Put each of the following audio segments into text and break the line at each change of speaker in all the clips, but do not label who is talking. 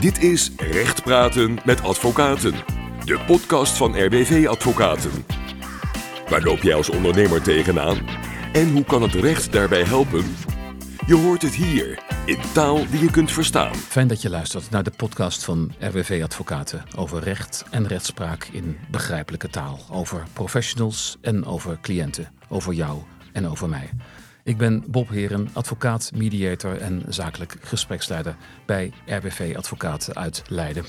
Dit is Recht Praten met Advocaten, de podcast van RWV Advocaten. Waar loop jij als ondernemer tegenaan? En hoe kan het recht daarbij helpen? Je hoort het hier, in taal die je kunt verstaan.
Fijn dat je luistert naar de podcast van RWV Advocaten over recht en rechtspraak in begrijpelijke taal. Over professionals en over cliënten, over jou en over mij. Ik ben Bob Heren, advocaat, mediator en zakelijk gespreksleider bij RWV Advocaten uit Leiden.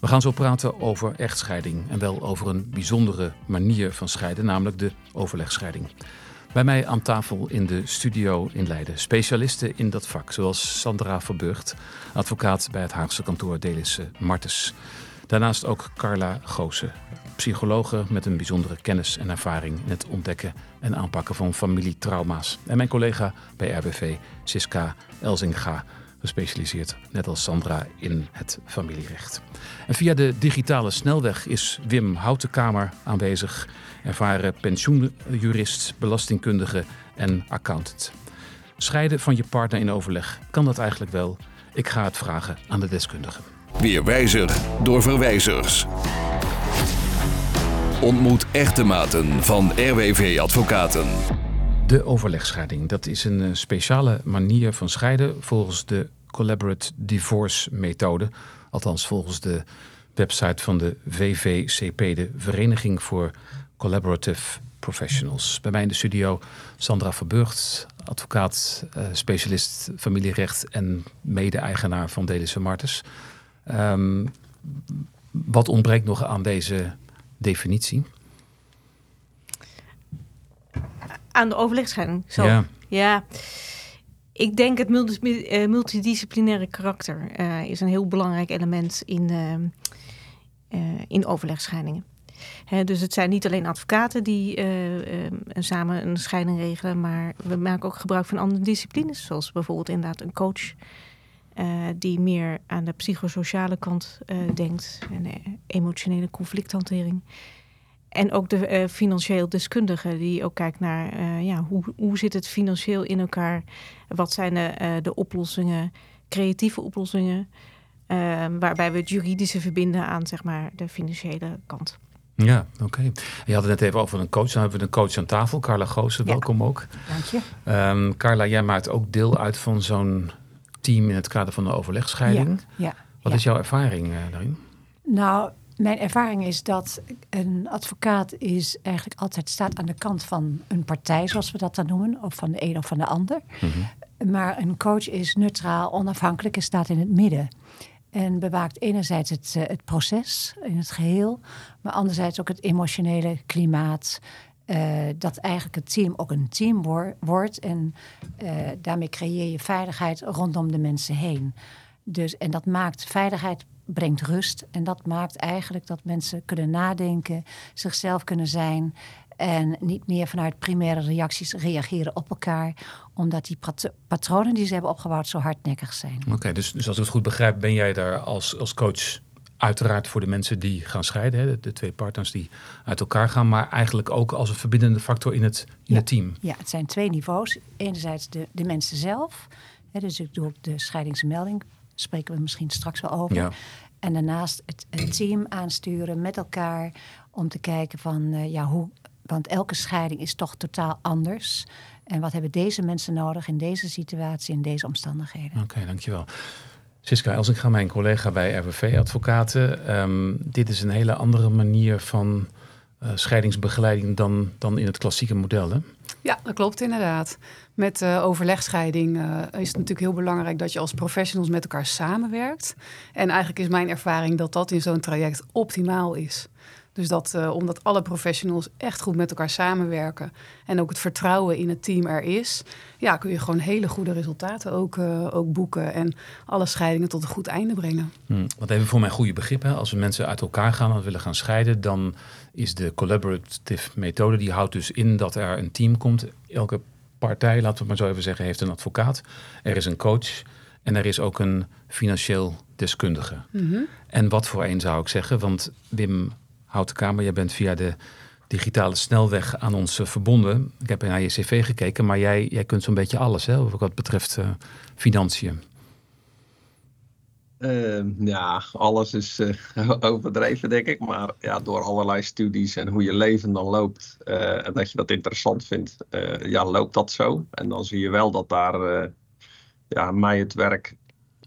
We gaan zo praten over echtscheiding en wel over een bijzondere manier van scheiden, namelijk de overlegscheiding. Bij mij aan tafel in de studio in Leiden specialisten in dat vak, zoals Sandra Verburgt, advocaat bij het Haagse kantoor Delissen Martens. Daarnaast ook Carla Goosen, psychologe met een bijzondere kennis en ervaring in het ontdekken en aanpakken van familietrauma's. En mijn collega bij RBV, Siska Elzinga, gespecialiseerd, net als Sandra, in het familierecht. En via de digitale snelweg is Wim Houtenkamer aanwezig, ervaren pensioenjurist, belastingkundige en accountant. Scheiden van je partner in overleg, kan dat eigenlijk wel? Ik ga het vragen aan de deskundige.
Weer wijzer door verwijzers. Ontmoet echte maten van RWV Advocaten.
De overlegscheiding, dat is een eh, speciale manier van scheiden volgens de Collaborate Divorce methode. Althans volgens de website van de VVCP, de Vereniging voor Collaborative Professionals. Bij mij in de studio Sandra Verburgt, advocaat, eh, specialist familierecht en mede-eigenaar van Delissen Martens. Um, wat ontbreekt nog aan deze definitie?
Aan de overlegscheiding. Zo. Ja. ja. Ik denk het eh, multidisciplinaire karakter uh, is een heel belangrijk element in, uh, in overlegscheidingen. dus het zijn niet alleen advocaten die samen een scheiding regelen, maar we maken ook gebruik van andere disciplines, zoals bijvoorbeeld inderdaad een coach die meer aan de psychosociale kant denkt en emotionele conflicthantering. En ook de uh, financieel deskundige die ook kijkt naar ja, hoe, hoe zit het financieel in elkaar? Wat zijn de, de oplossingen, creatieve oplossingen, waarbij we het juridische verbinden aan zeg maar, de financiële kant.
Ja, oké. Je had het net even over een coach. Dan hebben we een coach aan tafel, Carla Goosen. Welkom ook.
Dank je.
Um, Carla, jij maakt ook deel uit van zo'n team in het kader van de overlegscheiding.
Ja. ja.
Wat is jouw ervaring daarin?
Nou, mijn ervaring is dat een advocaat is eigenlijk altijd staat aan de kant van een partij, zoals we dat dan noemen, of van de een of van de ander. Mhm. Maar een coach is neutraal, onafhankelijk en staat in het midden. En bewaakt enerzijds het, uh, het proces in het geheel, maar anderzijds ook het emotionele klimaat. Uh, dat eigenlijk het team ook een team wordt. En uh, daarmee creëer je veiligheid rondom de mensen heen. Dus, en dat maakt veiligheid brengt rust. En dat maakt eigenlijk dat mensen kunnen nadenken, zichzelf kunnen zijn. En niet meer vanuit primaire reacties reageren op elkaar. Omdat die patronen die ze hebben opgebouwd zo hardnekkig zijn.
Oké, dus, dus als ik het goed begrijp, ben jij daar als, als coach uiteraard voor de mensen die gaan scheiden. Hè? De, twee partners die uit elkaar gaan. Maar eigenlijk ook als een verbindende factor in het, in het team.
Ja, het zijn twee niveaus. Enerzijds de, de mensen zelf. Hè, dus ik doe de scheidingsmelding spreken we misschien straks wel over. Ja. En daarnaast het, het, team aansturen met elkaar om te kijken van uh, ja, hoe. Want elke scheiding is toch totaal anders. En wat hebben deze mensen nodig in deze situatie, in deze omstandigheden?
Oké, dankjewel. Siska als ik ga mijn collega bij RWV Advocaten. Um, dit is een hele andere manier van uh, scheidingsbegeleiding dan, dan in het klassieke model. Hè?
Ja, dat klopt inderdaad. Met uh, overlegscheiding uh, is het natuurlijk heel belangrijk dat je als professionals met elkaar samenwerkt. En eigenlijk is mijn ervaring dat dat in zo'n traject optimaal is. Dus dat uh, omdat alle professionals echt goed met elkaar samenwerken en ook het vertrouwen in het team er is, ja, kun je gewoon hele goede resultaten ook, ook boeken en alle scheidingen tot een goed einde brengen.
Hmm, wat even voor mijn goede begrip, hè? als we mensen uit elkaar gaan en willen gaan scheiden, dan is de collaborative methode, die houdt dus in dat er een team komt. Elke partij, laten we maar zo even zeggen, heeft een advocaat. Er is een coach en er is ook een financieel deskundige. Mhm. En wat voor een zou ik zeggen, want Wim Houtenkamer, jij bent via de digitale snelweg aan ons eh, verbonden. Ik heb naar je cv gekeken, maar jij, jij kunt zo'n beetje alles, hè, wat betreft uh, financiën.
Ehm, ja, alles is uh, overdreven, denk ik. Maar ja, door allerlei studies en hoe je leven dan loopt en dat je dat interessant vindt, ja, loopt dat zo. En dan zie je wel dat daar ja, mij het werk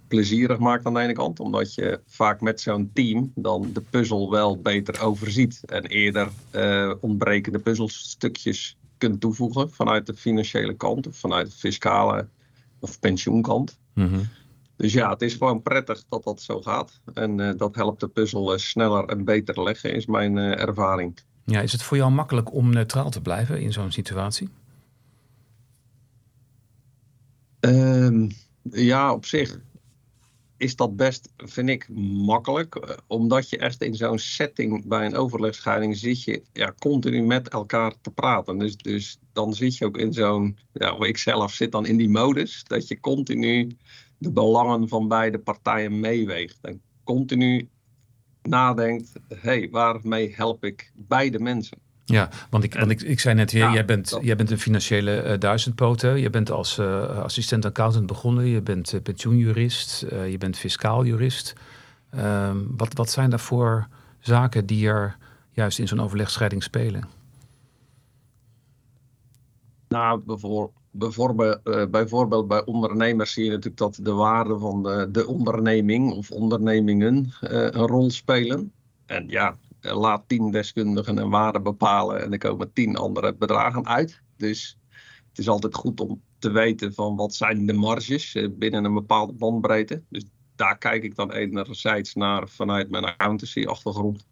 plezierig maakt aan de ene kant, omdat je vaak met zo'n team dan de puzzel wel beter overziet en eerder ontbrekende puzzelstukjes kunt toevoegen vanuit de financiële kant of vanuit de fiscale of pensioenkant. Mm dus ja, het is gewoon prettig dat dat zo gaat. En uh, dat helpt de puzzel uh, sneller en beter leggen, is mijn ervaring.
Ja, is het voor jou makkelijk om neutraal te blijven in zo'n situatie?
Um, ja, op zich is dat best, vind ik, makkelijk. Omdat je echt in zo'n setting bij een overlegscheiding zit je ja, continu met elkaar te praten. Dus, dus dan zit je ook in zo'n, ja, ik zelf zit dan in die modus, dat je continu de belangen van beide partijen meeweegt. En continu nadenkt, hé, hey, waarmee help ik beide mensen?
Ja, want ik, want ik, ik zei net, ja, jij, bent, jij bent een financiële uh, duizendpoten. Je bent als uh, assistent accountant begonnen. Je bent uh, pensioenjurist. je bent fiscaal jurist. Ehm, wat, wat zijn daarvoor zaken die er juist in zo'n overlegscheiding spelen?
Nou, bijvoorbeeld bijvoorbeeld, bijvoorbeeld bij ondernemers zie je natuurlijk dat de waarde van de, de onderneming of ondernemingen uh, een rol spelen. En ja, laat tien deskundigen een waarde bepalen en er komen tien andere bedragen uit. Dus het is altijd goed om te weten van wat zijn de marges uh, binnen een bepaalde bandbreedte. Dus daar kijk ik dan enerzijds naar vanuit mijn accountancy-achtergrond.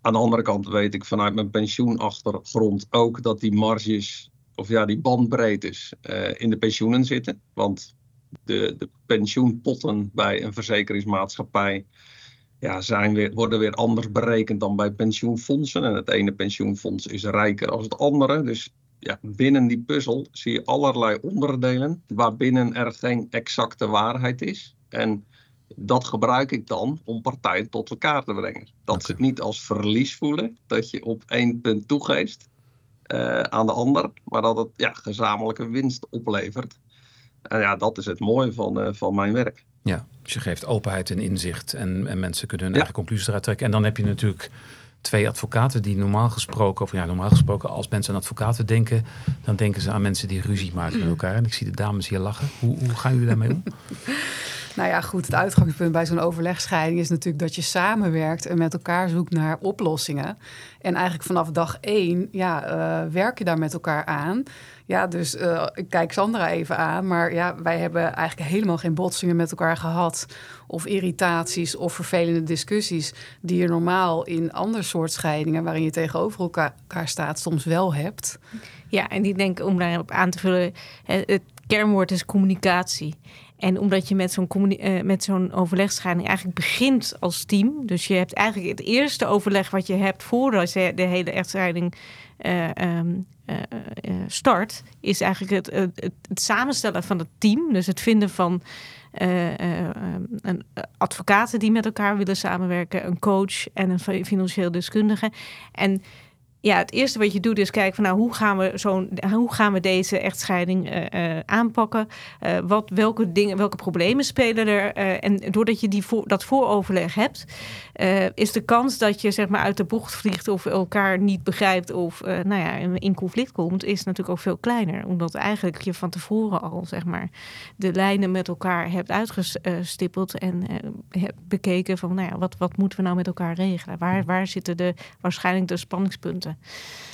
Aan de andere kant weet ik vanuit mijn pensioenachtergrond ook dat die marges of ja, die bandbreedtes uh, in de pensioenen zitten. Want de, de pensioenpotten bij een verzekeringsmaatschappij ja, zijn weer, worden weer anders berekend dan bij pensioenfondsen. En het ene pensioenfonds is rijker dan het andere. Dus ja, binnen die puzzel zie je allerlei onderdelen waarbinnen er geen exacte waarheid is. En dat gebruik ik dan om partijen tot elkaar te brengen. Dat ze het niet als verlies voelen, dat je op één punt toegeeft. Eh, aan de ander, maar dat het ja, gezamenlijke winst oplevert. En ja, dat is het mooie van, uh, van mijn werk.
Ja, dus je geeft openheid en inzicht en, en mensen kunnen hun eigen conclusies eruit trekken. En dan heb je natuurlijk twee advocaten die normaal gesproken, of ja, normaal gesproken, als mensen aan advocaten denken, dan denken ze aan mensen die ruzie maken met elkaar. En ik zie de dames hier lachen. Hoe, hoe gaan jullie daarmee om?
Nou ja, goed. Het uitgangspunt bij zo'n overlegscheiding is natuurlijk dat je samenwerkt en met elkaar zoekt naar oplossingen. En eigenlijk vanaf dag één ja, uh, werk je daar met elkaar aan. Ja, dus uh, ik kijk Sandra even aan. Maar ja, wij hebben eigenlijk helemaal geen botsingen met elkaar gehad. Of irritaties of vervelende discussies. Die je normaal in ander soort scheidingen, waarin je tegenover elkaar, staat, soms wel hebt.
Ja, en ik denk om daarop aan te vullen, het kernwoord is communicatie. En omdat je met zo'n, uh, met zo'n overlegscheiding eigenlijk begint als team. Dus je hebt eigenlijk het eerste overleg wat je hebt voordat je de hele echtscheiding uh, um, uh, start. Is eigenlijk het, het, het, samenstellen van het team. Dus het vinden van een advocaten die met elkaar willen samenwerken. Een coach en een financieel deskundige. En ja, het eerste wat je doet is kijken van nou, hoe gaan we zo'n, hoe gaan we deze echtscheiding uh, aanpakken? Uh, wat, welke dingen, welke problemen spelen er? En doordat je die voor, dat vooroverleg hebt, is de kans dat je zeg maar uit de bocht vliegt of elkaar niet begrijpt of nou ja, in conflict komt, is natuurlijk ook veel kleiner. Omdat eigenlijk je van tevoren al zeg maar de lijnen met elkaar hebt uitgestippeld en hebt bekeken van nou ja, wat, wat moeten we nou met elkaar regelen? Waar, waar zitten de waarschijnlijk de spanningspunten?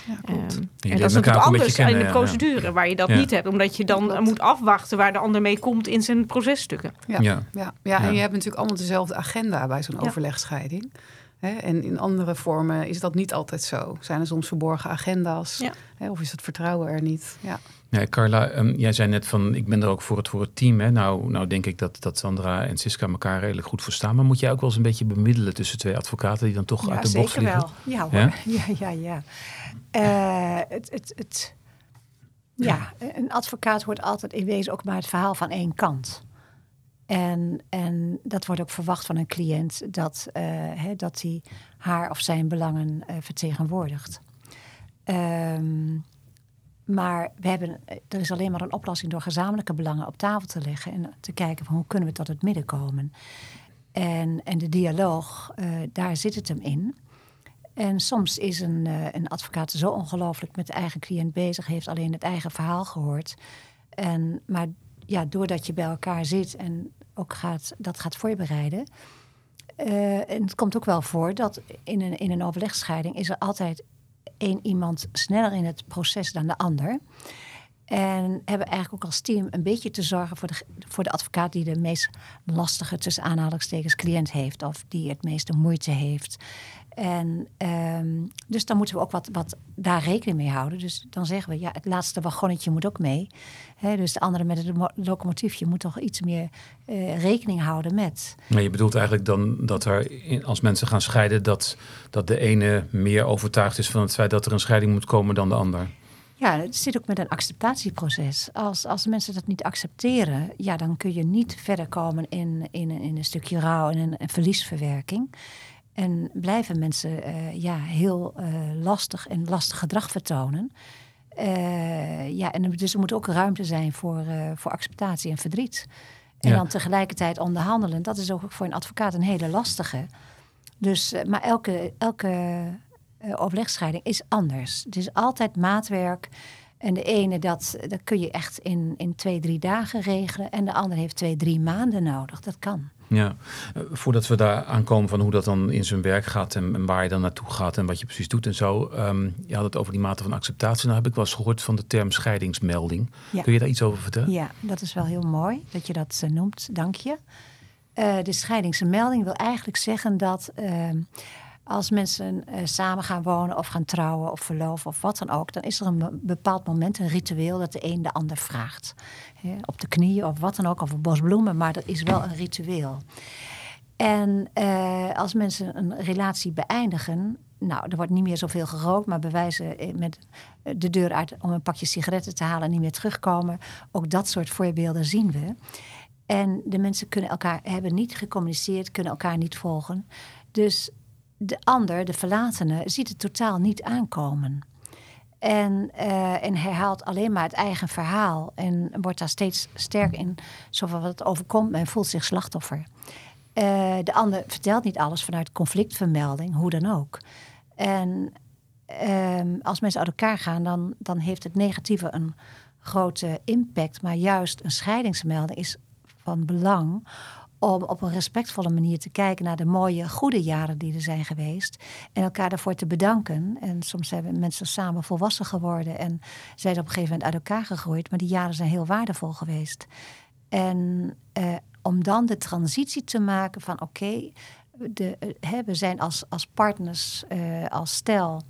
Ja, um, en dat is natuurlijk anders in de procedure, waar je dat niet hebt. Omdat je dan moet afwachten waar de ander mee komt in zijn processtukken.
Ja, ja. ja. ja. en je hebt natuurlijk allemaal dezelfde agenda bij zo'n overlegscheiding. En in andere vormen is dat niet altijd zo. Zijn er soms verborgen agenda's? Of is het vertrouwen er niet? Ja.
Ja, Carla, um, jij zei net van ik ben er ook voor het, voor het team. Hè? Nou, nou denk ik dat, dat Sandra en Siska elkaar redelijk goed verstaan. Maar moet jij ook wel eens een beetje bemiddelen tussen twee advocaten die dan toch uit de bocht vliegen?
Ja, zeker wel. Ja, ja, ja. ja. Uh, het, het, het, ja, een advocaat hoort altijd in wezen ook maar het verhaal van één kant. En, en dat wordt ook verwacht van een cliënt dat uh, dat hij haar of zijn belangen uh, vertegenwoordigt. Um, Maar we hebben, er is alleen maar een oplossing door gezamenlijke belangen op tafel te leggen en te kijken van hoe kunnen we tot het midden komen. En, en de dialoog, daar zit het hem in. En soms is een, een advocaat zo ongelooflijk met de eigen cliënt bezig, heeft alleen het eigen verhaal gehoord. En, maar ja, doordat je bij elkaar zit en ook gaat, dat gaat voorbereiden. Uh, en het komt ook wel voor dat in een, in een overlegscheiding is er altijd één iemand sneller in het proces dan de ander. En hebben eigenlijk ook als team een beetje te zorgen voor de, voor de advocaat die de meest lastige, tussen aanhalingstekens, cliënt heeft. Of die het meeste moeite heeft. En um, dus dan moeten we ook wat, wat daar rekening mee houden. Dus dan zeggen we, ja, het laatste wagonnetje moet ook mee. He, dus de andere met het locomotiefje moet toch iets meer uh, rekening houden met.
Maar je bedoelt eigenlijk dan dat er, als mensen gaan scheiden, dat, dat de ene meer overtuigd is van het feit dat er een scheiding moet komen dan de ander?
Ja, het zit ook met een acceptatieproces. Als, als mensen dat niet accepteren, ja, dan kun je niet verder komen in, in, in een stukje rouw en een, een verliesverwerking. En blijven mensen uh, ja, heel uh, lastig en lastig gedrag vertonen. Uh, ja, en dus er moet ook ruimte zijn voor, voor acceptatie en verdriet. En ja. dan tegelijkertijd onderhandelen. Dat is ook voor een advocaat een hele lastige. Dus, maar elke, elke overlegscheiding is anders. Het is altijd maatwerk. En de ene, dat, dat kun je echt in, in twee, drie dagen regelen. En de andere heeft twee, drie maanden nodig. Dat kan.
Ja, eh, voordat we daar aankomen van hoe dat dan in zijn werk gaat en, en, waar je dan naartoe gaat en wat je precies doet en zo. Um, je had het over die mate van acceptatie. Nou heb ik wel eens gehoord van de term scheidingsmelding.
Ja.
Kun je daar iets over vertellen?
Ja, dat is wel heel mooi dat je dat uh, noemt. Dank je. Uh, de scheidingsmelding wil eigenlijk zeggen dat ehm, als mensen uh, samen gaan wonen of gaan trouwen of verloven of wat dan ook, dan is er een bepaald moment, een ritueel, dat de een de ander vraagt. Op de knieën of wat dan ook, of een bos bloemen, maar dat is wel een ritueel. En uh, als mensen een relatie beëindigen, nou, er wordt niet meer zoveel gerookt, maar bewijzen eh, met de deur uit om een pakje sigaretten te halen en niet meer terugkomen. Ook dat soort voorbeelden zien we. En de mensen kunnen elkaar, hebben niet gecommuniceerd, kunnen elkaar niet volgen. Dus de ander, de verlatene, ziet het totaal niet aankomen. En, uh, en herhaalt alleen maar het eigen verhaal. En wordt daar steeds sterk in. Zoveel wat het overkomt, men voelt zich slachtoffer. Uh, de ander vertelt niet alles vanuit conflictvermelding, hoe dan ook. En uh, als mensen uit elkaar gaan, dan, dan heeft het negatieve een grote impact. Maar juist een scheidingsmelding is van belang om op een respectvolle manier te kijken naar de mooie, goede jaren die er zijn geweest. En elkaar daarvoor te bedanken. En soms zijn mensen samen volwassen geworden en zijn op een gegeven moment uit elkaar gegroeid. Maar die jaren zijn heel waardevol geweest. En eh, om dan de transitie te maken van oké, okay, we zijn als, als partners, uh, als stel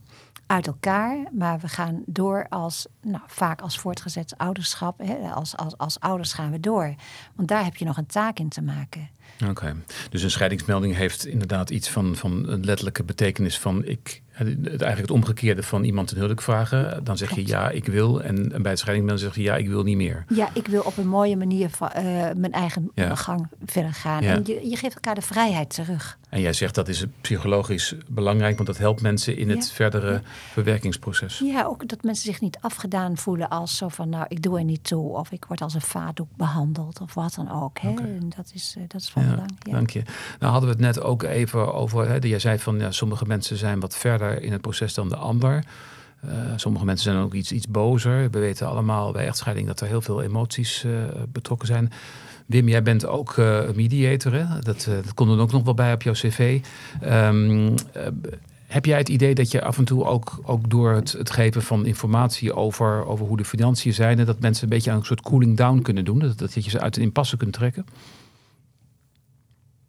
uit elkaar, maar we gaan door als, nou, vaak als voortgezet ouderschap. Hè, als, als, als ouders gaan we door. Want daar heb je nog een taak in te maken.
Oké, dus een scheidingsmelding heeft inderdaad iets van, van een letterlijke betekenis van ik, eigenlijk het omgekeerde van iemand een huwelijk vragen. Dan zeg je ja, ik wil. En, en bij het scheidingsmelding zeg je ja, ik wil niet meer.
Ja, ik wil op een mooie manier van, uh, mijn eigen ja. gang verder gaan. Ja. En je, je geeft elkaar de vrijheid terug.
En jij zegt dat is psychologisch belangrijk, want dat helpt mensen in het ja. verdere verwerkingsproces.
Ja, ook dat mensen zich niet afgedaan voelen als zo van nou, ik doe er niet toe. Of ik word als een vaatdoek behandeld of wat dan ook. Hè? Okay. En dat is, uh, dat is van belang.
Dank je. Nou hadden we het net ook even over, hè, jij zei van ja, sommige mensen zijn wat verder in het proces dan de ander. Uh, sommige mensen zijn ook iets, iets bozer. We weten allemaal bij echtscheiding dat er heel veel emoties uh, betrokken zijn. Wim, jij bent ook uh, mediator. Hè? Dat, dat komt er ook nog wel bij op jouw cv. Um, heb jij het idee dat je af en toe ook, ook door het, het geven van informatie over, over hoe de financiën zijn, dat mensen een beetje aan een soort cooling down kunnen doen? Dat, dat je ze uit de impasse kunt trekken?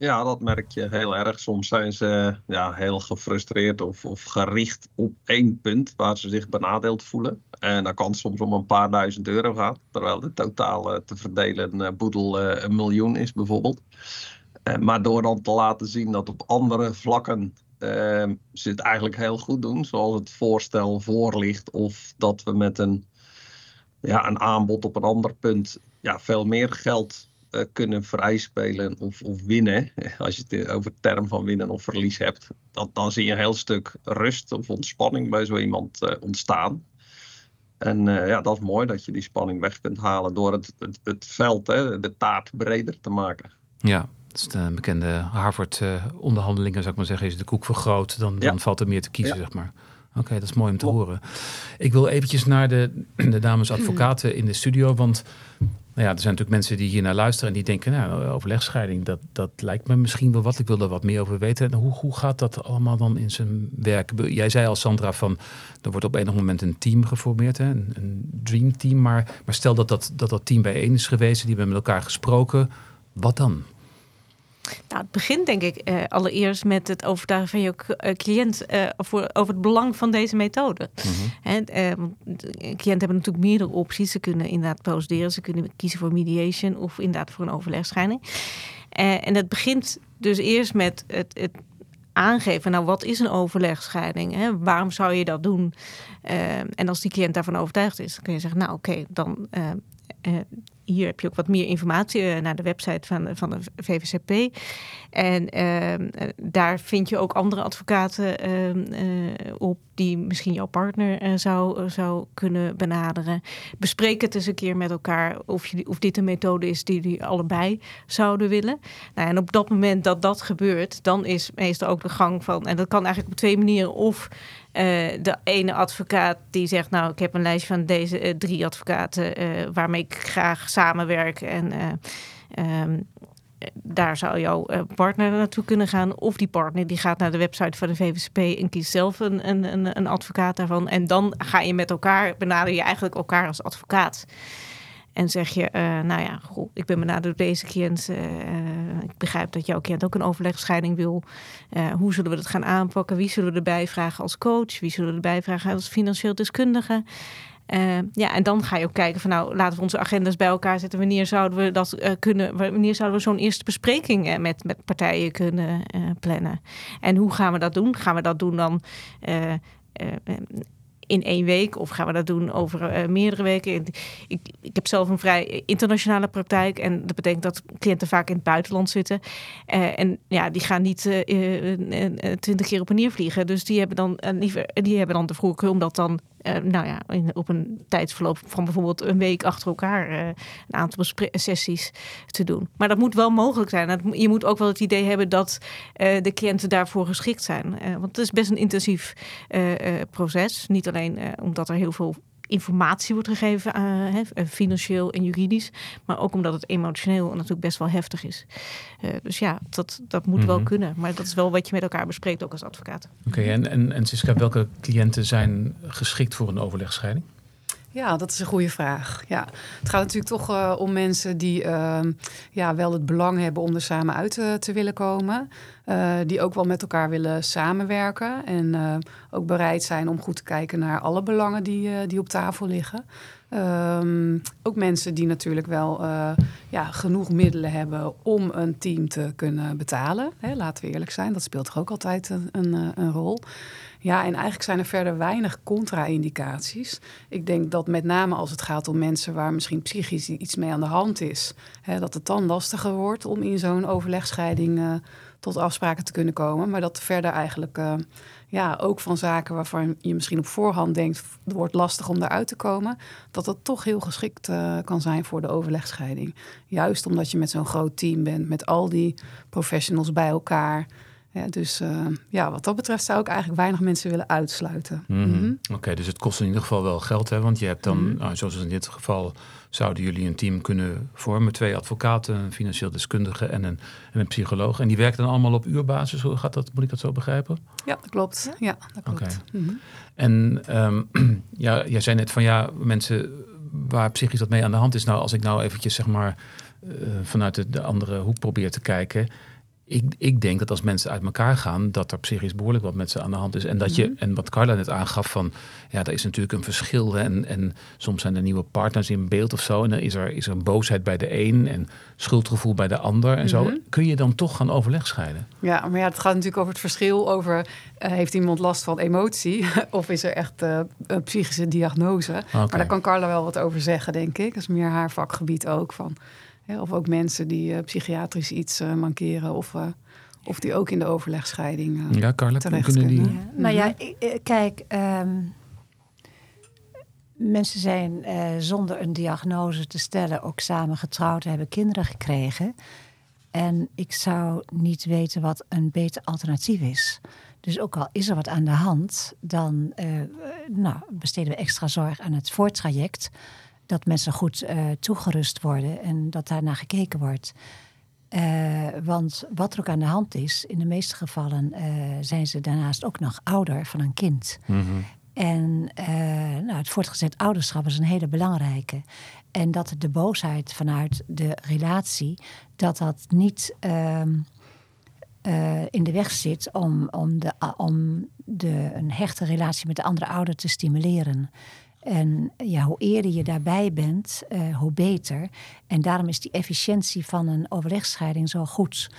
Ja, dat merk je heel erg. Soms zijn ze ja, heel gefrustreerd of, of gericht op één punt waar ze zich benadeeld voelen. En dat kan soms om een paar duizend euro gaan, terwijl de totaal te verdelen boedel een miljoen is bijvoorbeeld. Maar door dan te laten zien dat op andere vlakken uh, ze het eigenlijk heel goed doen, zoals het voorstel voor ligt, of dat we met een, ja, een aanbod op een ander punt ja, veel meer geld uh, kunnen vrijspelen of, of winnen, als je het over term van winnen of verlies hebt, dat, dan zie je een heel stuk rust of ontspanning bij zo iemand uh, ontstaan. En ja, dat is mooi dat je die spanning weg kunt halen door het, het, het veld, hè, de taart breder te maken.
Ja, dat is de bekende Harvard-onderhandelingen, zou ik maar zeggen. Is de koek vergroot, dan, dan valt er meer te kiezen, zeg maar. Oké, dat is mooi om te horen. Ik wil eventjes naar de, de dames advocaten in de studio. Want nou ja, er zijn natuurlijk mensen die hier naar luisteren en die denken, nou, overlegscheiding, dat, dat lijkt me misschien wel wat. Ik wil er wat meer over weten. hoe, hoe gaat dat allemaal dan in zijn werk? Jij zei al, Sandra, van er wordt op enig moment een team geformeerd, hè? Een, een dreamteam. Maar, maar stel dat dat, dat dat team bijeen is geweest, die hebben met elkaar gesproken. Wat dan?
Nou, het begint denk ik uh, allereerst met het overtuigen van je uh, cliënt uh, voor, over het belang van deze methode. Mm -hmm. en, cliënten hebben natuurlijk meerdere opties. Ze kunnen inderdaad procederen, ze kunnen kiezen voor mediation of inderdaad voor een overlegscheiding. en het begint dus eerst met het, het aangeven, nou wat is een overlegscheiding? Hè? Waarom zou je dat doen? en als die cliënt daarvan overtuigd is, dan kun je zeggen, nou oké, dan hier heb je ook wat meer informatie uh, naar de website van, van de VVCP. En ehm, eh, daar vind je ook andere advocaten ehm, eh, op die misschien jouw partner zou, zou kunnen benaderen. Bespreek het eens een keer met elkaar of, je, of dit een methode is die jullie allebei zouden willen. Nou, en op dat moment dat dat gebeurt, dan is meestal ook de gang van, en dat kan eigenlijk op twee manieren, of de ene advocaat die zegt, nou, ik heb een lijstje van deze drie advocaten waarmee ik graag samenwerken. En um, daar zou jouw eh, partner naartoe kunnen gaan. Of die partner die gaat naar de website van de VVSP en kiest zelf een, een, een advocaat daarvan. En dan ga je met elkaar, benader je eigenlijk elkaar als advocaat. En zeg je, nou ja, goh, ik ben benaderd door deze cliënt. Ik begrijp dat jouw cliënt ook een overlegscheiding wil. Uh, hoe zullen we dat gaan aanpakken? Wie zullen we erbij vragen als coach? Wie zullen we erbij vragen als financieel deskundige? Uh, ja, en dan ga je ook kijken van nou, laten we onze agendas bij elkaar zetten. Wanneer zouden we dat uh, kunnen? Wanneer zouden we zo'n eerste bespreking met, met partijen kunnen plannen? En hoe gaan we dat doen? Gaan we dat doen dan in één week of gaan we dat doen over meerdere weken? Ik, ik heb zelf een vrij internationale praktijk en dat betekent dat cliënten vaak in het buitenland zitten. en ja, die gaan niet twintig keer op en neer vliegen. Dus die hebben dan liever, die hebben dan de vroege om dat dan nou ja, in, op een tijdsverloop van bijvoorbeeld een week achter elkaar uh, een aantal sessies te doen. Maar dat moet wel mogelijk zijn. je moet ook wel het idee hebben dat uh, de cliënten daarvoor geschikt zijn. want het is best een intensief proces. Niet alleen omdat er heel veel informatie wordt gegeven, uh, financieel en juridisch. Maar ook omdat het emotioneel natuurlijk best wel heftig is. Uh, dus ja, dat, dat moet wel mhm. kunnen. Maar dat is wel wat je met elkaar bespreekt, ook als advocaat.
Oké, en, en, en Siska, welke cliënten zijn geschikt voor een overlegscheiding?
Ja, dat is een goede vraag. Ja, het gaat natuurlijk toch uh, om mensen die uh, ja, wel het belang hebben om er samen uit te, te willen komen. Uh, die ook wel met elkaar willen samenwerken. En ook bereid zijn om goed te kijken naar alle belangen die, die op tafel liggen. Um, ook mensen die natuurlijk wel ja, genoeg middelen hebben om een team te kunnen betalen. Hè, laten we eerlijk zijn, dat speelt toch ook altijd een, een, een rol. Ja, en eigenlijk zijn er verder weinig contra-indicaties. Ik denk dat met name als het gaat om mensen waar misschien psychisch iets mee aan de hand is, hè, dat het dan lastiger wordt om in zo'n overlegscheiding uh, tot afspraken te kunnen komen. Maar dat verder eigenlijk uh, ja, ook van zaken waarvan je misschien op voorhand denkt, het wordt lastig om eruit te komen, dat dat toch heel geschikt uh, kan zijn voor de overlegscheiding. Juist omdat je met zo'n groot team bent, met al die professionals bij elkaar. Ja, dus uh, ja, wat dat betreft zou ik eigenlijk weinig mensen willen uitsluiten.
Mm -hmm. Oké, dus het kost in ieder geval wel geld, hè? Want je hebt dan, mm -hmm. zoals in dit geval, zouden jullie een team kunnen vormen. Twee advocaten, een financieel deskundige en een, en een psycholoog. En die werken dan allemaal op uurbasis. Hoe gaat dat? Moet ik dat zo begrijpen?
Ja, dat klopt. Ja, dat klopt. Okay.
En um, ja, jij zei net van ja, mensen waar psychisch dat mee aan de hand is. Nou, als ik nou eventjes zeg maar uh, vanuit de, de andere hoek probeer te kijken ik, ik denk dat als mensen uit elkaar gaan, dat er psychisch behoorlijk wat met ze aan de hand is. En dat je, mhm. en wat Carla net aangaf van, ja, er is natuurlijk een verschil. En, en soms zijn er nieuwe partners in beeld of zo. En dan is er, is er een boosheid bij de een en schuldgevoel bij de ander. En zo
Mhm.
kun je dan toch gaan overleg scheiden.
Ja, maar ja, het gaat natuurlijk over het verschil over... eh, heeft iemand last van emotie of is er echt eh, een psychische diagnose? Maar daar kan Carla wel wat over zeggen, denk ik. Dat is meer haar vakgebied ook. Van, of ook mensen die eh, psychiatrisch iets eh, mankeren of... eh, of die ook in de overlegscheiding eh,
Ja, Carla,
terecht
kunnen die...
Ja, nou ja, ik- eh, kijk, ehm, mensen zijn uh, zonder een diagnose te stellen ook samen getrouwd, hebben kinderen gekregen. En ik zou niet weten wat een beter alternatief is. Dus ook al is er wat aan de hand, dan uh, nou, besteden we extra zorg aan het voortraject. Dat mensen goed uh, toegerust worden en dat daarna gekeken wordt. Uh, want wat er ook aan de hand is, in de meeste gevallen zijn ze daarnaast ook nog ouder van een kind. Mm -hmm. En nou, het voortgezet ouderschap is een hele belangrijke. En dat de boosheid vanuit de relatie, dat dat niet ehm, in de weg zit om, om, de, om de, een hechte relatie met de andere ouder te stimuleren. En ja, hoe eerder je daarbij bent, uh, hoe beter. En daarom is die efficiëntie van een overlegscheiding zo goed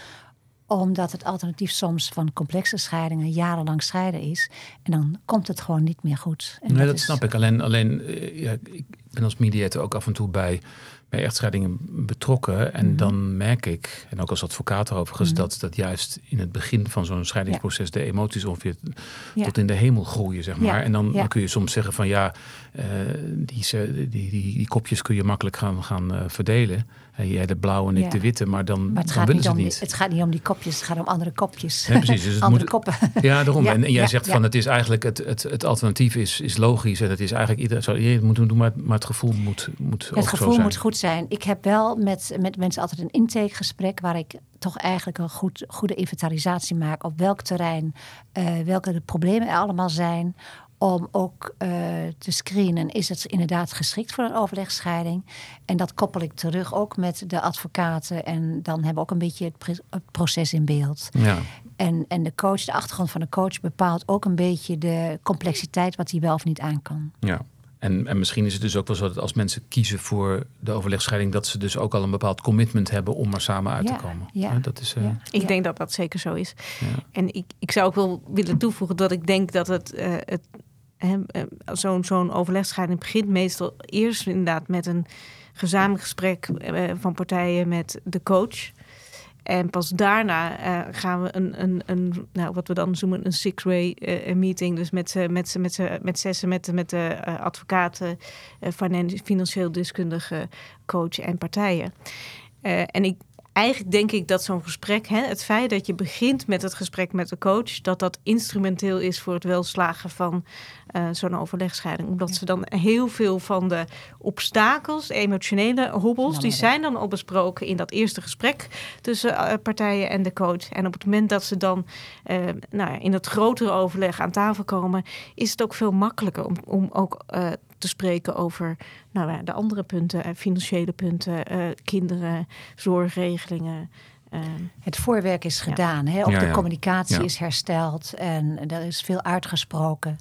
omdat het alternatief soms van complexe scheidingen jarenlang scheiden is. En dan komt het gewoon niet meer goed.
En nee, dat, snap ik. Alleen, alleen uh, ja, ik ben als mediator ook af en toe bij bij echtscheidingen betrokken. En mhm. dan merk ik, en ook als advocaat overigens, mm dat, dat juist in het begin van zo'n scheidingsproces de emoties ongeveer tot in de hemel groeien, zeg maar. En dan, dan, kun je soms zeggen van ja, die, die, die, die, kopjes kun je makkelijk gaan, gaan uh, verdelen. Uh, jij de blauwe en ik de witte, maar dan, maar het dan willen ze
het
niet.
het gaat niet om die kopjes, het gaat om andere kopjes.
Ja, precies. Dus
het andere moet, koppen.
Ja, daarom. en, en, jij zegt van het is eigenlijk het, het, het alternatief is, is logisch en het is eigenlijk iedereen zou je moet doen, maar, maar het gevoel moet, moet
het gevoel moet goed zijn. Ik heb wel met, met mensen altijd een intakegesprek waar ik toch eigenlijk een goed, goede inventarisatie maak op welk terrein, uh, welke de problemen er allemaal zijn om ook uh, te screenen, is het inderdaad geschikt voor een overlegscheiding? En dat koppel ik terug ook met de advocaten. En dan hebben we ook een beetje het, het proces in beeld. Ja. En, en de coach, de achtergrond van de coach bepaalt ook een beetje de complexiteit wat hij wel of niet aan kan.
Ja. En, en misschien is het dus ook wel zo dat als mensen kiezen voor de overlegscheiding, dat ze dus ook al een bepaald commitment hebben om er samen uit te komen.
Ja,
dat
is, uh... Ik denk dat dat zeker zo is. En ik, ik zou ook wel willen toevoegen dat ik denk dat het, uh, het zo'n zo'n overlegscheiding begint meestal eerst inderdaad met een gezamenlijk gesprek uh, van partijen met de coach. En pas daarna gaan we een, een, een, nou, wat we dan noemen een six-way meeting. Dus met, met, met, met, met zessen, met, met de uh, advocaten, financieel deskundige, coach en partijen. en ik, eigenlijk denk ik dat zo'n gesprek, hè, het feit dat je begint met het gesprek met de coach, dat dat instrumenteel is voor het welslagen van uh, zo'n overlegscheiding. Omdat ze dan heel veel van de obstakels, emotionele hobbels, die zijn dan al besproken in dat eerste gesprek tussen uh, partijen en de coach. En op het moment dat ze dan uh, nou, in het grotere overleg aan tafel komen, is het ook veel makkelijker om, om ook te spreken over nou, de andere punten, financiële punten, kinderen, zorgregelingen.
Het voorwerk is gedaan, ja. hè? ook de communicatie is hersteld en er is veel uitgesproken.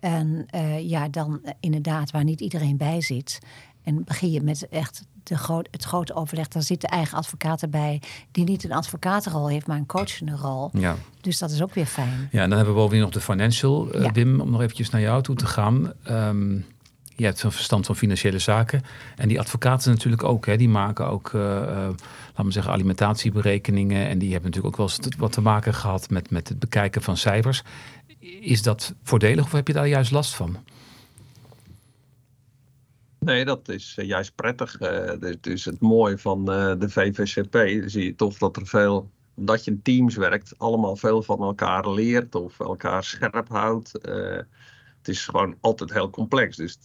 En uh, ja, dan inderdaad, waar niet iedereen bij zit. En begin je met echt de groot, het grote overleg. Dan zit de eigen advocaat erbij, die niet een advocatenrol heeft, maar een coachende rol. Ja. Dus dat is ook weer fijn.
Ja, en dan hebben we bovendien nog de financial. Uh, Wim, om nog eventjes naar jou toe te gaan. Um, je hebt een verstand van financiële zaken. En die advocaten natuurlijk ook. Hè, die maken ook, uh, uh, laten we zeggen, alimentatieberekeningen. En die hebben natuurlijk ook wel eens wat te maken gehad met, met het bekijken van cijfers. Is dat voordelig of heb je daar juist last van?
Nee, dat is eh, juist prettig. Uh, is het mooie van de VVCP. Zie je toch dat er veel, omdat je in teams werkt, allemaal veel van elkaar leert of elkaar scherp houdt. Het is gewoon altijd heel complex. Dus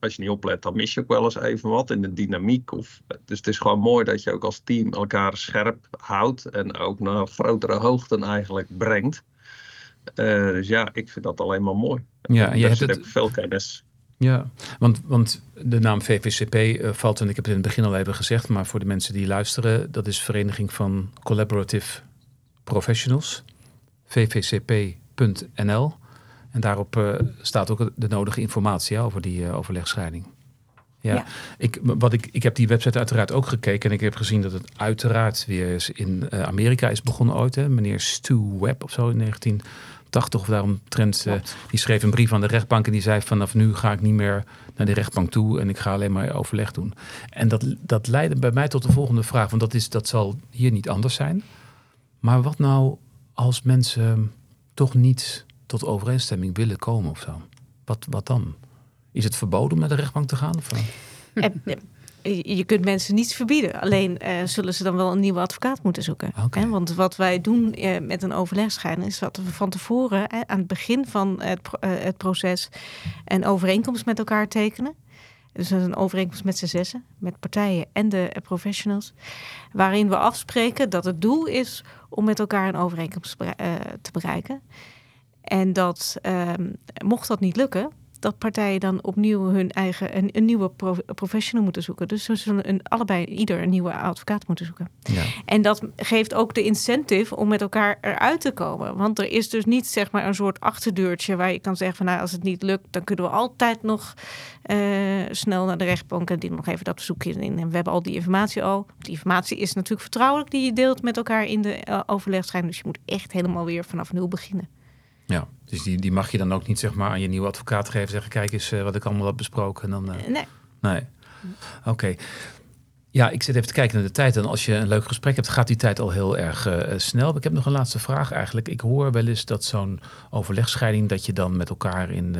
als je niet oplet, dan mis je ook wel eens even wat in de dynamiek. Of, dus het is gewoon mooi dat je ook als team elkaar scherp houdt en ook naar grotere hoogten eigenlijk brengt. Uh, dus ja, ik vind dat alleen maar mooi.
Ja, je
dus
hebt het...
veel kennis.
Ja, want, want de naam VVCP uh, eh, valt, en ik heb het in het begin al even gezegd, maar voor de mensen die luisteren, dat is Vereniging van Collaborative Professionals, vvcp.nl. En daarop uh, staat ook de nodige informatie over die overlegscheiding. Ja, Ik, wat ik, ik heb die website uiteraard ook gekeken en ik heb gezien dat het uiteraard weer eens in Amerika is begonnen ooit. Hè? Meneer Stu Webb of zo in 19 80 of daaromtrent. Uh, die schreef een brief aan de rechtbank en die zei vanaf nu ga ik niet meer naar de rechtbank toe en ik ga alleen maar overleg doen. En dat, dat leidde bij mij tot de volgende vraag, want dat, is, dat zal hier niet anders zijn. Maar wat nou als mensen toch niet tot overeenstemming willen komen of zo? Wat, wat dan? Is het verboden om naar de rechtbank te gaan? Of?
je kunt mensen niets verbieden. Alleen uh, zullen ze dan wel een nieuwe advocaat moeten zoeken. Okay. Want wat wij doen uh, met een overlegscheiding is dat we van tevoren, aan het begin van het, het, proces, een overeenkomst met elkaar tekenen. Dus een overeenkomst met z'n zessen, met partijen en de professionals. Waarin we afspreken dat het doel is om met elkaar een overeenkomst te bereiken. En dat, ehm, mocht dat niet lukken, dat partijen dan opnieuw hun eigen een, een nieuwe professional moeten zoeken. Dus ze zullen een, allebei ieder een nieuwe advocaat moeten zoeken. Ja. En dat geeft ook de incentive om met elkaar eruit te komen. Want er is dus niet zeg maar een soort achterdeurtje waar je kan zeggen van nou als het niet lukt, dan kunnen we altijd nog uh, snel naar de rechtbank en die nog even dat zoekje in. En we hebben al die informatie al. Die informatie is natuurlijk vertrouwelijk die je deelt met elkaar in de uh, overlegscheiding. Dus je moet echt helemaal weer vanaf nul beginnen.
Ja, dus die, die mag je dan ook niet zeg maar, aan je nieuwe advocaat geven. Zeggen, kijk eens uh, wat ik allemaal heb besproken. En dan, uh...
Nee.
Nee. Oké. Ja, ik zit even te kijken naar de tijd. En als je een leuk gesprek hebt, gaat die tijd al heel erg uh, snel. Ik heb nog een laatste vraag eigenlijk. Ik hoor wel eens dat zo'n overlegscheiding... dat je dan met elkaar in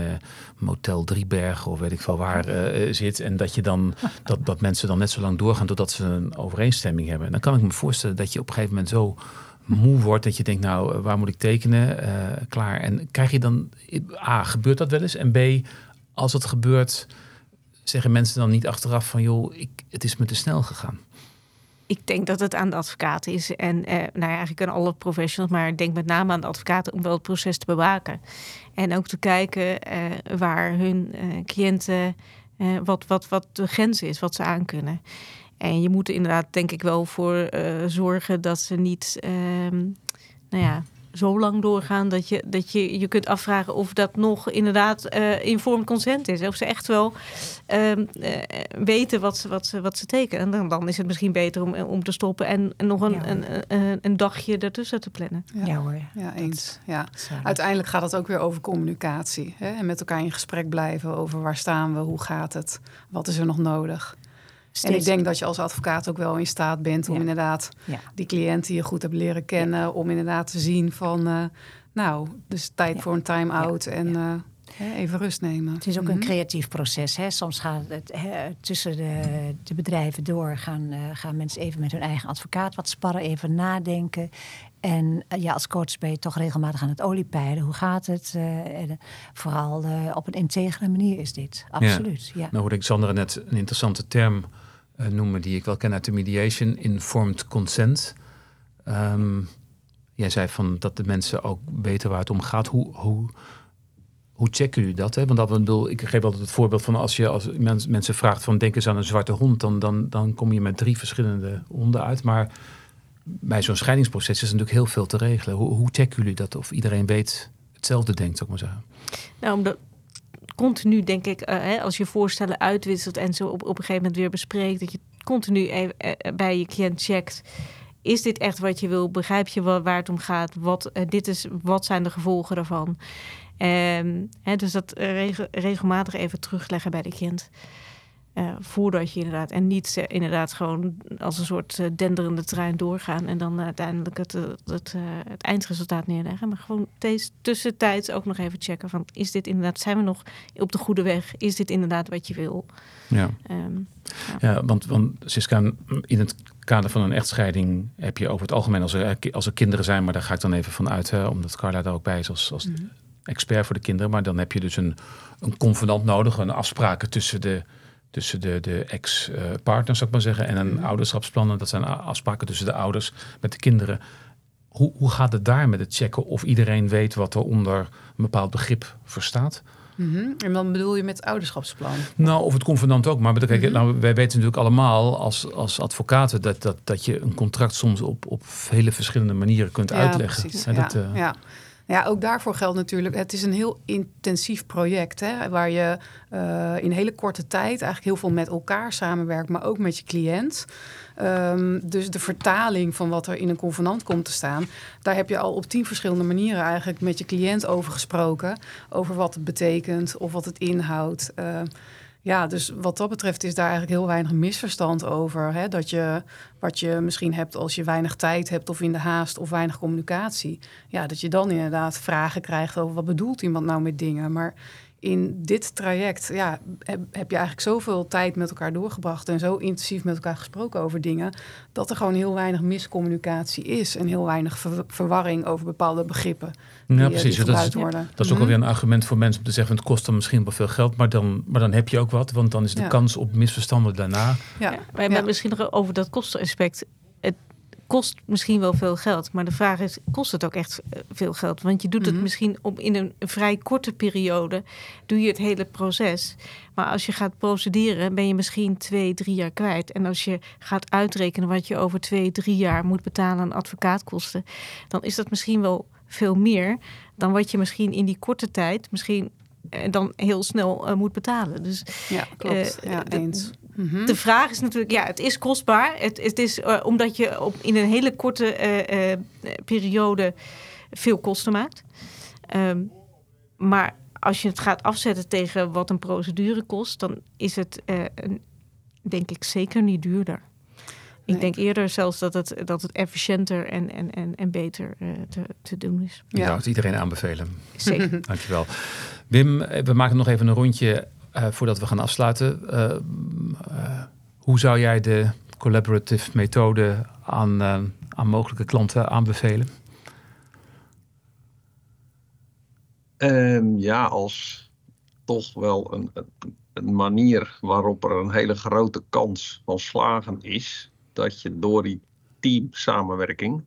Motel Driebergen of weet ik veel waar zit... en dat, je dan, dat, dat mensen dan net zo lang doorgaan... totdat ze een overeenstemming hebben. En dan kan ik me voorstellen dat je op een gegeven moment zo moe wordt dat je denkt, nou, waar moet ik tekenen? Uh, klaar. En krijg je dan, A, gebeurt dat wel eens? En B, als het gebeurt, zeggen mensen dan niet achteraf van, joh, ik, het is me te snel gegaan?
Ik denk dat het aan de advocaat is. En eh, nou ja, eigenlijk aan alle professionals, maar denk met name aan de advocaten om wel het proces te bewaken. En ook te kijken eh, waar hun uh, cliënten, uh, wat, wat, wat de grens is, wat ze aankunnen. En je moet er inderdaad, denk ik, wel voor uh, zorgen dat ze niet, um, nou ja, zo lang doorgaan dat je dat je, je kunt afvragen of dat nog inderdaad uh, informed consent is. Of ze echt wel uh, uh, weten wat ze, wat, ze, wat ze tekenen. En dan, dan is het misschien beter om, om te stoppen en nog een, ja, een, een, een, dagje ertussen te plannen.
Ja, ja hoor. Ja, eens. Ja. Uiteindelijk gaat het ook weer over communicatie. Hè? En met elkaar in gesprek blijven over waar staan we, hoe gaat het, wat is er nog nodig. En ik denk dat je als advocaat ook wel in staat bent om inderdaad die cliënt die je goed hebt leren kennen, om inderdaad te zien van, uh, nou, dus tijd voor een time-out en uh, even rust nemen.
Het is ook een mhm. creatief proces. Hè? Soms gaat het tussen de, de, bedrijven door, gaan, uh, gaan mensen even met hun eigen advocaat wat sparren, even nadenken. En ja, als coach ben je toch regelmatig aan het oliepeilen. Hoe gaat het? vooral op een integere manier is dit. Absoluut. Ja.
Nou hoorde ik Sandra net een interessante term uh, noemen die ik wel ken uit de mediation, informed consent. Um, jij zei van dat de mensen ook weten waar het om gaat. Hoe, hoe, hoe checken jullie dat? Hè? Want dat ik geef altijd het voorbeeld van als je als mens, mensen vraagt van denk eens aan een zwarte hond, dan, dan, dan kom je met drie verschillende honden uit. Maar bij zo'n scheidingsproces is natuurlijk heel veel te regelen. Hoe, hoe checken jullie dat? Of iedereen weet hetzelfde denkt, zou ik maar zeggen.
Nou, omdat continu, denk ik, uh, als je voorstellen uitwisselt en zo op, op een gegeven moment weer bespreekt, dat je continu even, uh, bij je cliënt checkt. Is dit echt wat je wil? Begrijp je waar het om gaat? Wat, uh, dit is, wat zijn de gevolgen daarvan? Um, hè, dus dat regelmatig even terugleggen bij de cliënt. Uh, voordat je inderdaad, en niet uh, inderdaad gewoon als een soort uh, denderende trein doorgaan en dan uiteindelijk het, het, het, eindresultaat neerleggen. Maar gewoon deze tussentijds ook nog even checken van is dit inderdaad, zijn we nog op de goede weg? Is dit inderdaad wat je wil?
Ja, um, ja. ja. want, want Siska, in het kader van een echtscheiding heb je over het algemeen, als er, als er kinderen zijn, maar daar ga ik dan even van uit, hè, omdat Carla daar ook bij is als, als mm -hmm. expert voor de kinderen. Maar dan heb je dus een, een convenant nodig, een afspraken tussen de tussen de, de ex-partner, zou ik maar zeggen, en een mhm. ouderschapsplan. Dat zijn afspraken tussen de ouders met de kinderen. Hoe, hoe gaat het daar met het checken of iedereen weet wat er onder een bepaald begrip verstaat?
Mm En dan bedoel je met ouderschapsplan?
Nou, of het convenant ook. Maar kijk, mm nou, wij weten natuurlijk allemaal als, als advocaten dat, dat, dat je een contract soms op, op vele verschillende manieren kunt
ja,
uitleggen.
Precies. Ja, dat, uh... ja. Ja, ook daarvoor geldt natuurlijk, het is een heel intensief project, hè, waar je uh, in hele korte tijd eigenlijk heel veel met elkaar samenwerkt, maar ook met je cliënt. Um, dus de vertaling van wat er in een convenant komt te staan, daar heb je al op tien verschillende manieren eigenlijk met je cliënt over gesproken. Over wat het betekent of wat het inhoudt. Uh, ja, dus wat dat betreft is daar eigenlijk heel weinig misverstand over. Hè? Dat je wat je misschien hebt als je weinig tijd hebt of in de haast of weinig communicatie. Ja, dat je dan inderdaad vragen krijgt over wat bedoelt iemand nou met dingen. Maar in dit traject ja, heb, heb, je eigenlijk zoveel tijd met elkaar doorgebracht en zo intensief met elkaar gesproken over dingen, dat er gewoon heel weinig miscommunicatie is en heel weinig verwarring over bepaalde begrippen.
Die, ja, precies. Die dat, is, worden. dat is ook alweer mhm. een argument voor mensen om te zeggen: het kost dan misschien wel veel geld, maar dan, maar dan heb je ook wat, want dan is de kans op misverstanden daarna.
Ja, ja. maar ja. misschien nog over dat kostenaspect kost misschien wel veel geld. Maar de vraag is, kost het ook echt eh, veel geld? Want je doet het mhm. misschien op, in een, vrij korte periode, doe je het hele proces. Maar als je gaat procederen, ben je misschien twee, drie jaar kwijt. En als je gaat uitrekenen wat je over twee, drie jaar moet betalen aan advocaatkosten, dan is dat misschien wel veel meer dan wat je misschien in die korte tijd, misschien eh, dan heel snel uh, moet betalen. Dus
ja, klopt. ja, eens.
Mhm. De vraag is natuurlijk, ja, het is kostbaar. Het, het is uh, omdat je op, in een hele korte periode veel kosten maakt. Um, maar als je het gaat afzetten tegen wat een procedure kost, dan is het een, denk ik zeker niet duurder. Ik denk eerder zelfs dat het, dat het efficiënter en, en, en, en beter te, te doen is.
Ja, zou het iedereen aanbevelen.
Zeker.
Dankjewel. Wim, we maken nog even een rondje uh, voordat we gaan afsluiten, uh, uh, hoe zou jij de collaborative methode aan, aan mogelijke klanten aanbevelen?
Um, ja, als toch wel een, een, manier waarop er een hele grote kans van slagen is, dat je door die teamsamenwerking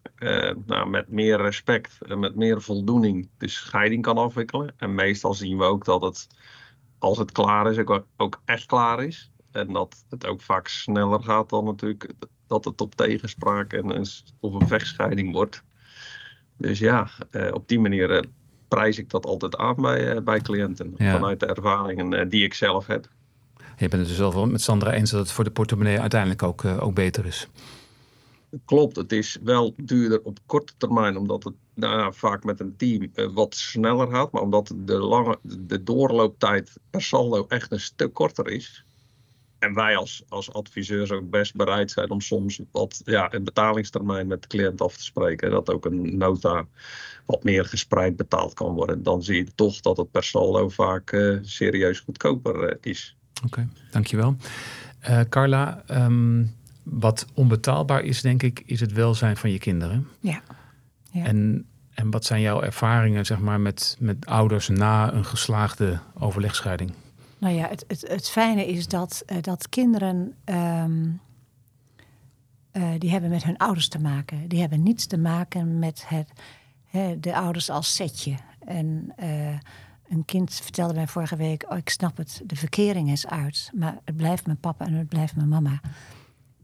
nou, met meer respect en met meer voldoening de scheiding kan afwikkelen. En meestal zien we ook dat het als het klaar is, ook, ook echt klaar is. En dat het ook vaak sneller gaat dan natuurlijk dat het op tegenspraak en een, of een vechtscheiding wordt. Dus ja, eh, op die manier eh, prijs ik dat altijd aan bij, bij cliënten. Vanuit de ervaringen die ik zelf heb.
Je bent het dus wel met Sandra eens dat het voor de portemonnee uiteindelijk ook, ook beter is.
Klopt, het is wel duurder op korte termijn, omdat het vaak met een team uh, wat sneller gaat. Maar omdat de, lange, de doorlooptijd per saldo echt een stuk korter is. En wij als, als adviseurs ook best bereid zijn om soms wat ja, een betalingstermijn met de cliënt af te spreken. Dat ook een nota wat meer gespreid betaald kan worden. Dan zie je toch dat het per saldo vaak uh, serieus goedkoper is.
Oké, okay, dankjewel. Carla, um, wat onbetaalbaar is, denk ik, is het welzijn van je kinderen.
Ja.
ja. En, en wat zijn jouw ervaringen, zeg maar, met, met ouders na een geslaagde overlegscheiding?
Nou ja, het, het, het fijne is dat, uh, dat kinderen. Um, uh, die hebben met hun ouders te maken. Die hebben niets te maken met het, hè, de ouders als setje. En uh, een kind vertelde mij vorige week: oh, ik snap het, de verkering is uit. Maar het blijft mijn papa en het blijft mijn mama.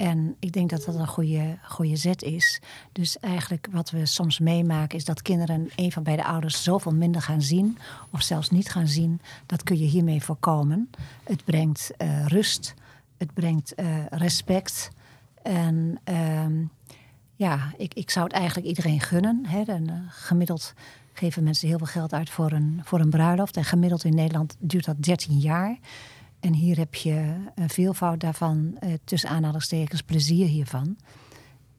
En ik denk dat dat een goede, goede zet is. Dus eigenlijk wat we soms meemaken is dat kinderen een van beide ouders zoveel minder gaan zien, of zelfs niet gaan zien. Dat kun je hiermee voorkomen. Het brengt uh, rust, het brengt uh, respect. En uh, ja, ik, ik zou het eigenlijk iedereen gunnen. Hè. En, uh, gemiddeld geven mensen heel veel geld uit voor een, voor een bruiloft. En gemiddeld in Nederland duurt dat 13 jaar. En hier heb je een veelvoud daarvan, uh, tussen aanhalingstekens, plezier hiervan.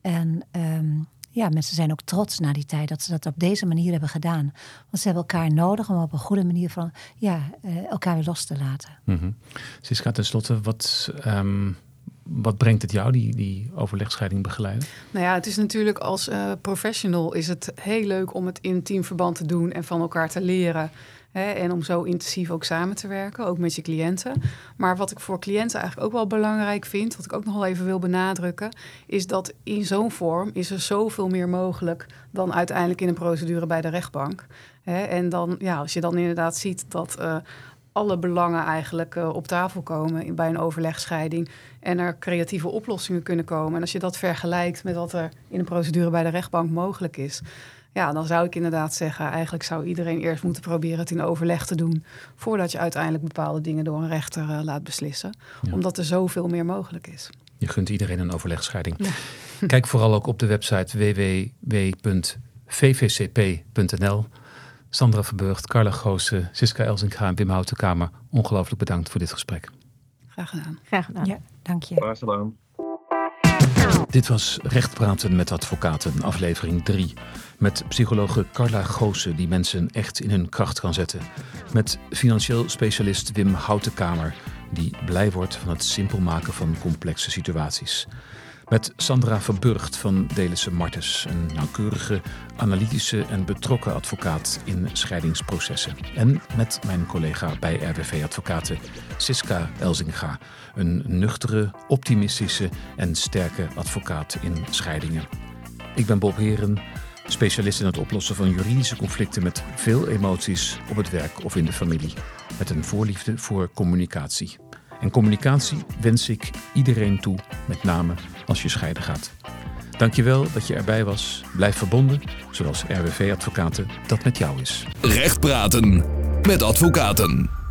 En um, ja, mensen zijn ook trots na die tijd dat ze dat op deze manier hebben gedaan. Want ze hebben elkaar nodig om op een goede manier van ja, uh, elkaar weer los te laten.
Mm -hmm. Siska, tenslotte, wat, um, wat brengt het jou, die, die overlegscheiding begeleiden?
Nou ja, het is natuurlijk als uh, professional is het heel leuk om het in teamverband te doen en van elkaar te leren. Hè, en om zo intensief ook samen te werken, ook met je cliënten. Maar wat ik voor cliënten eigenlijk ook wel belangrijk vind, wat ik ook nog wel even wil benadrukken, is dat in zo'n vorm is er zoveel meer mogelijk dan uiteindelijk in een procedure bij de rechtbank. En dan, ja, als je dan inderdaad ziet dat. Uh, alle belangen eigenlijk uh, op tafel komen bij een overlegscheiding. En er creatieve oplossingen kunnen komen. En als je dat vergelijkt met wat er in een procedure bij de rechtbank mogelijk is. Ja, dan zou ik inderdaad zeggen, eigenlijk zou iedereen eerst moeten proberen het in overleg te doen. Voordat je uiteindelijk bepaalde dingen door een rechter uh, laat beslissen. Omdat er zoveel meer mogelijk is.
Je gunt iedereen een overlegscheiding. Ja. Kijk vooral ook op de website www.vvcp.nl. Sandra Verburgt, Carla Goossen, Siska Elzinga en Wim Houtenkamer. Ongelooflijk bedankt voor dit gesprek.
Graag gedaan.
Graag gedaan.
Ja, dank je.
Graag gedaan.
Dit was Recht praten met advocaten, aflevering 3. Met psychologe Carla Goosen, die mensen echt in hun kracht kan zetten. Met financieel specialist Wim Houtenkamer, die blij wordt van het simpel maken van complexe situaties. Met Sandra Verburgt van Delissen Martens, een nauwkeurige, analytische en betrokken advocaat in scheidingsprocessen. En met mijn collega bij RWV Advocaten, Siska Elzinga, een nuchtere, optimistische en sterke advocaat in scheidingen. Ik ben Bob Heren, specialist in het oplossen van juridische conflicten met veel emoties op het werk of in de familie, met een voorliefde voor communicatie. En communicatie wens ik iedereen toe, met name als je scheiden gaat. Dankjewel dat je erbij was. Blijf verbonden, zoals RWV Advocaten dat met jou is.
Recht praten met advocaten.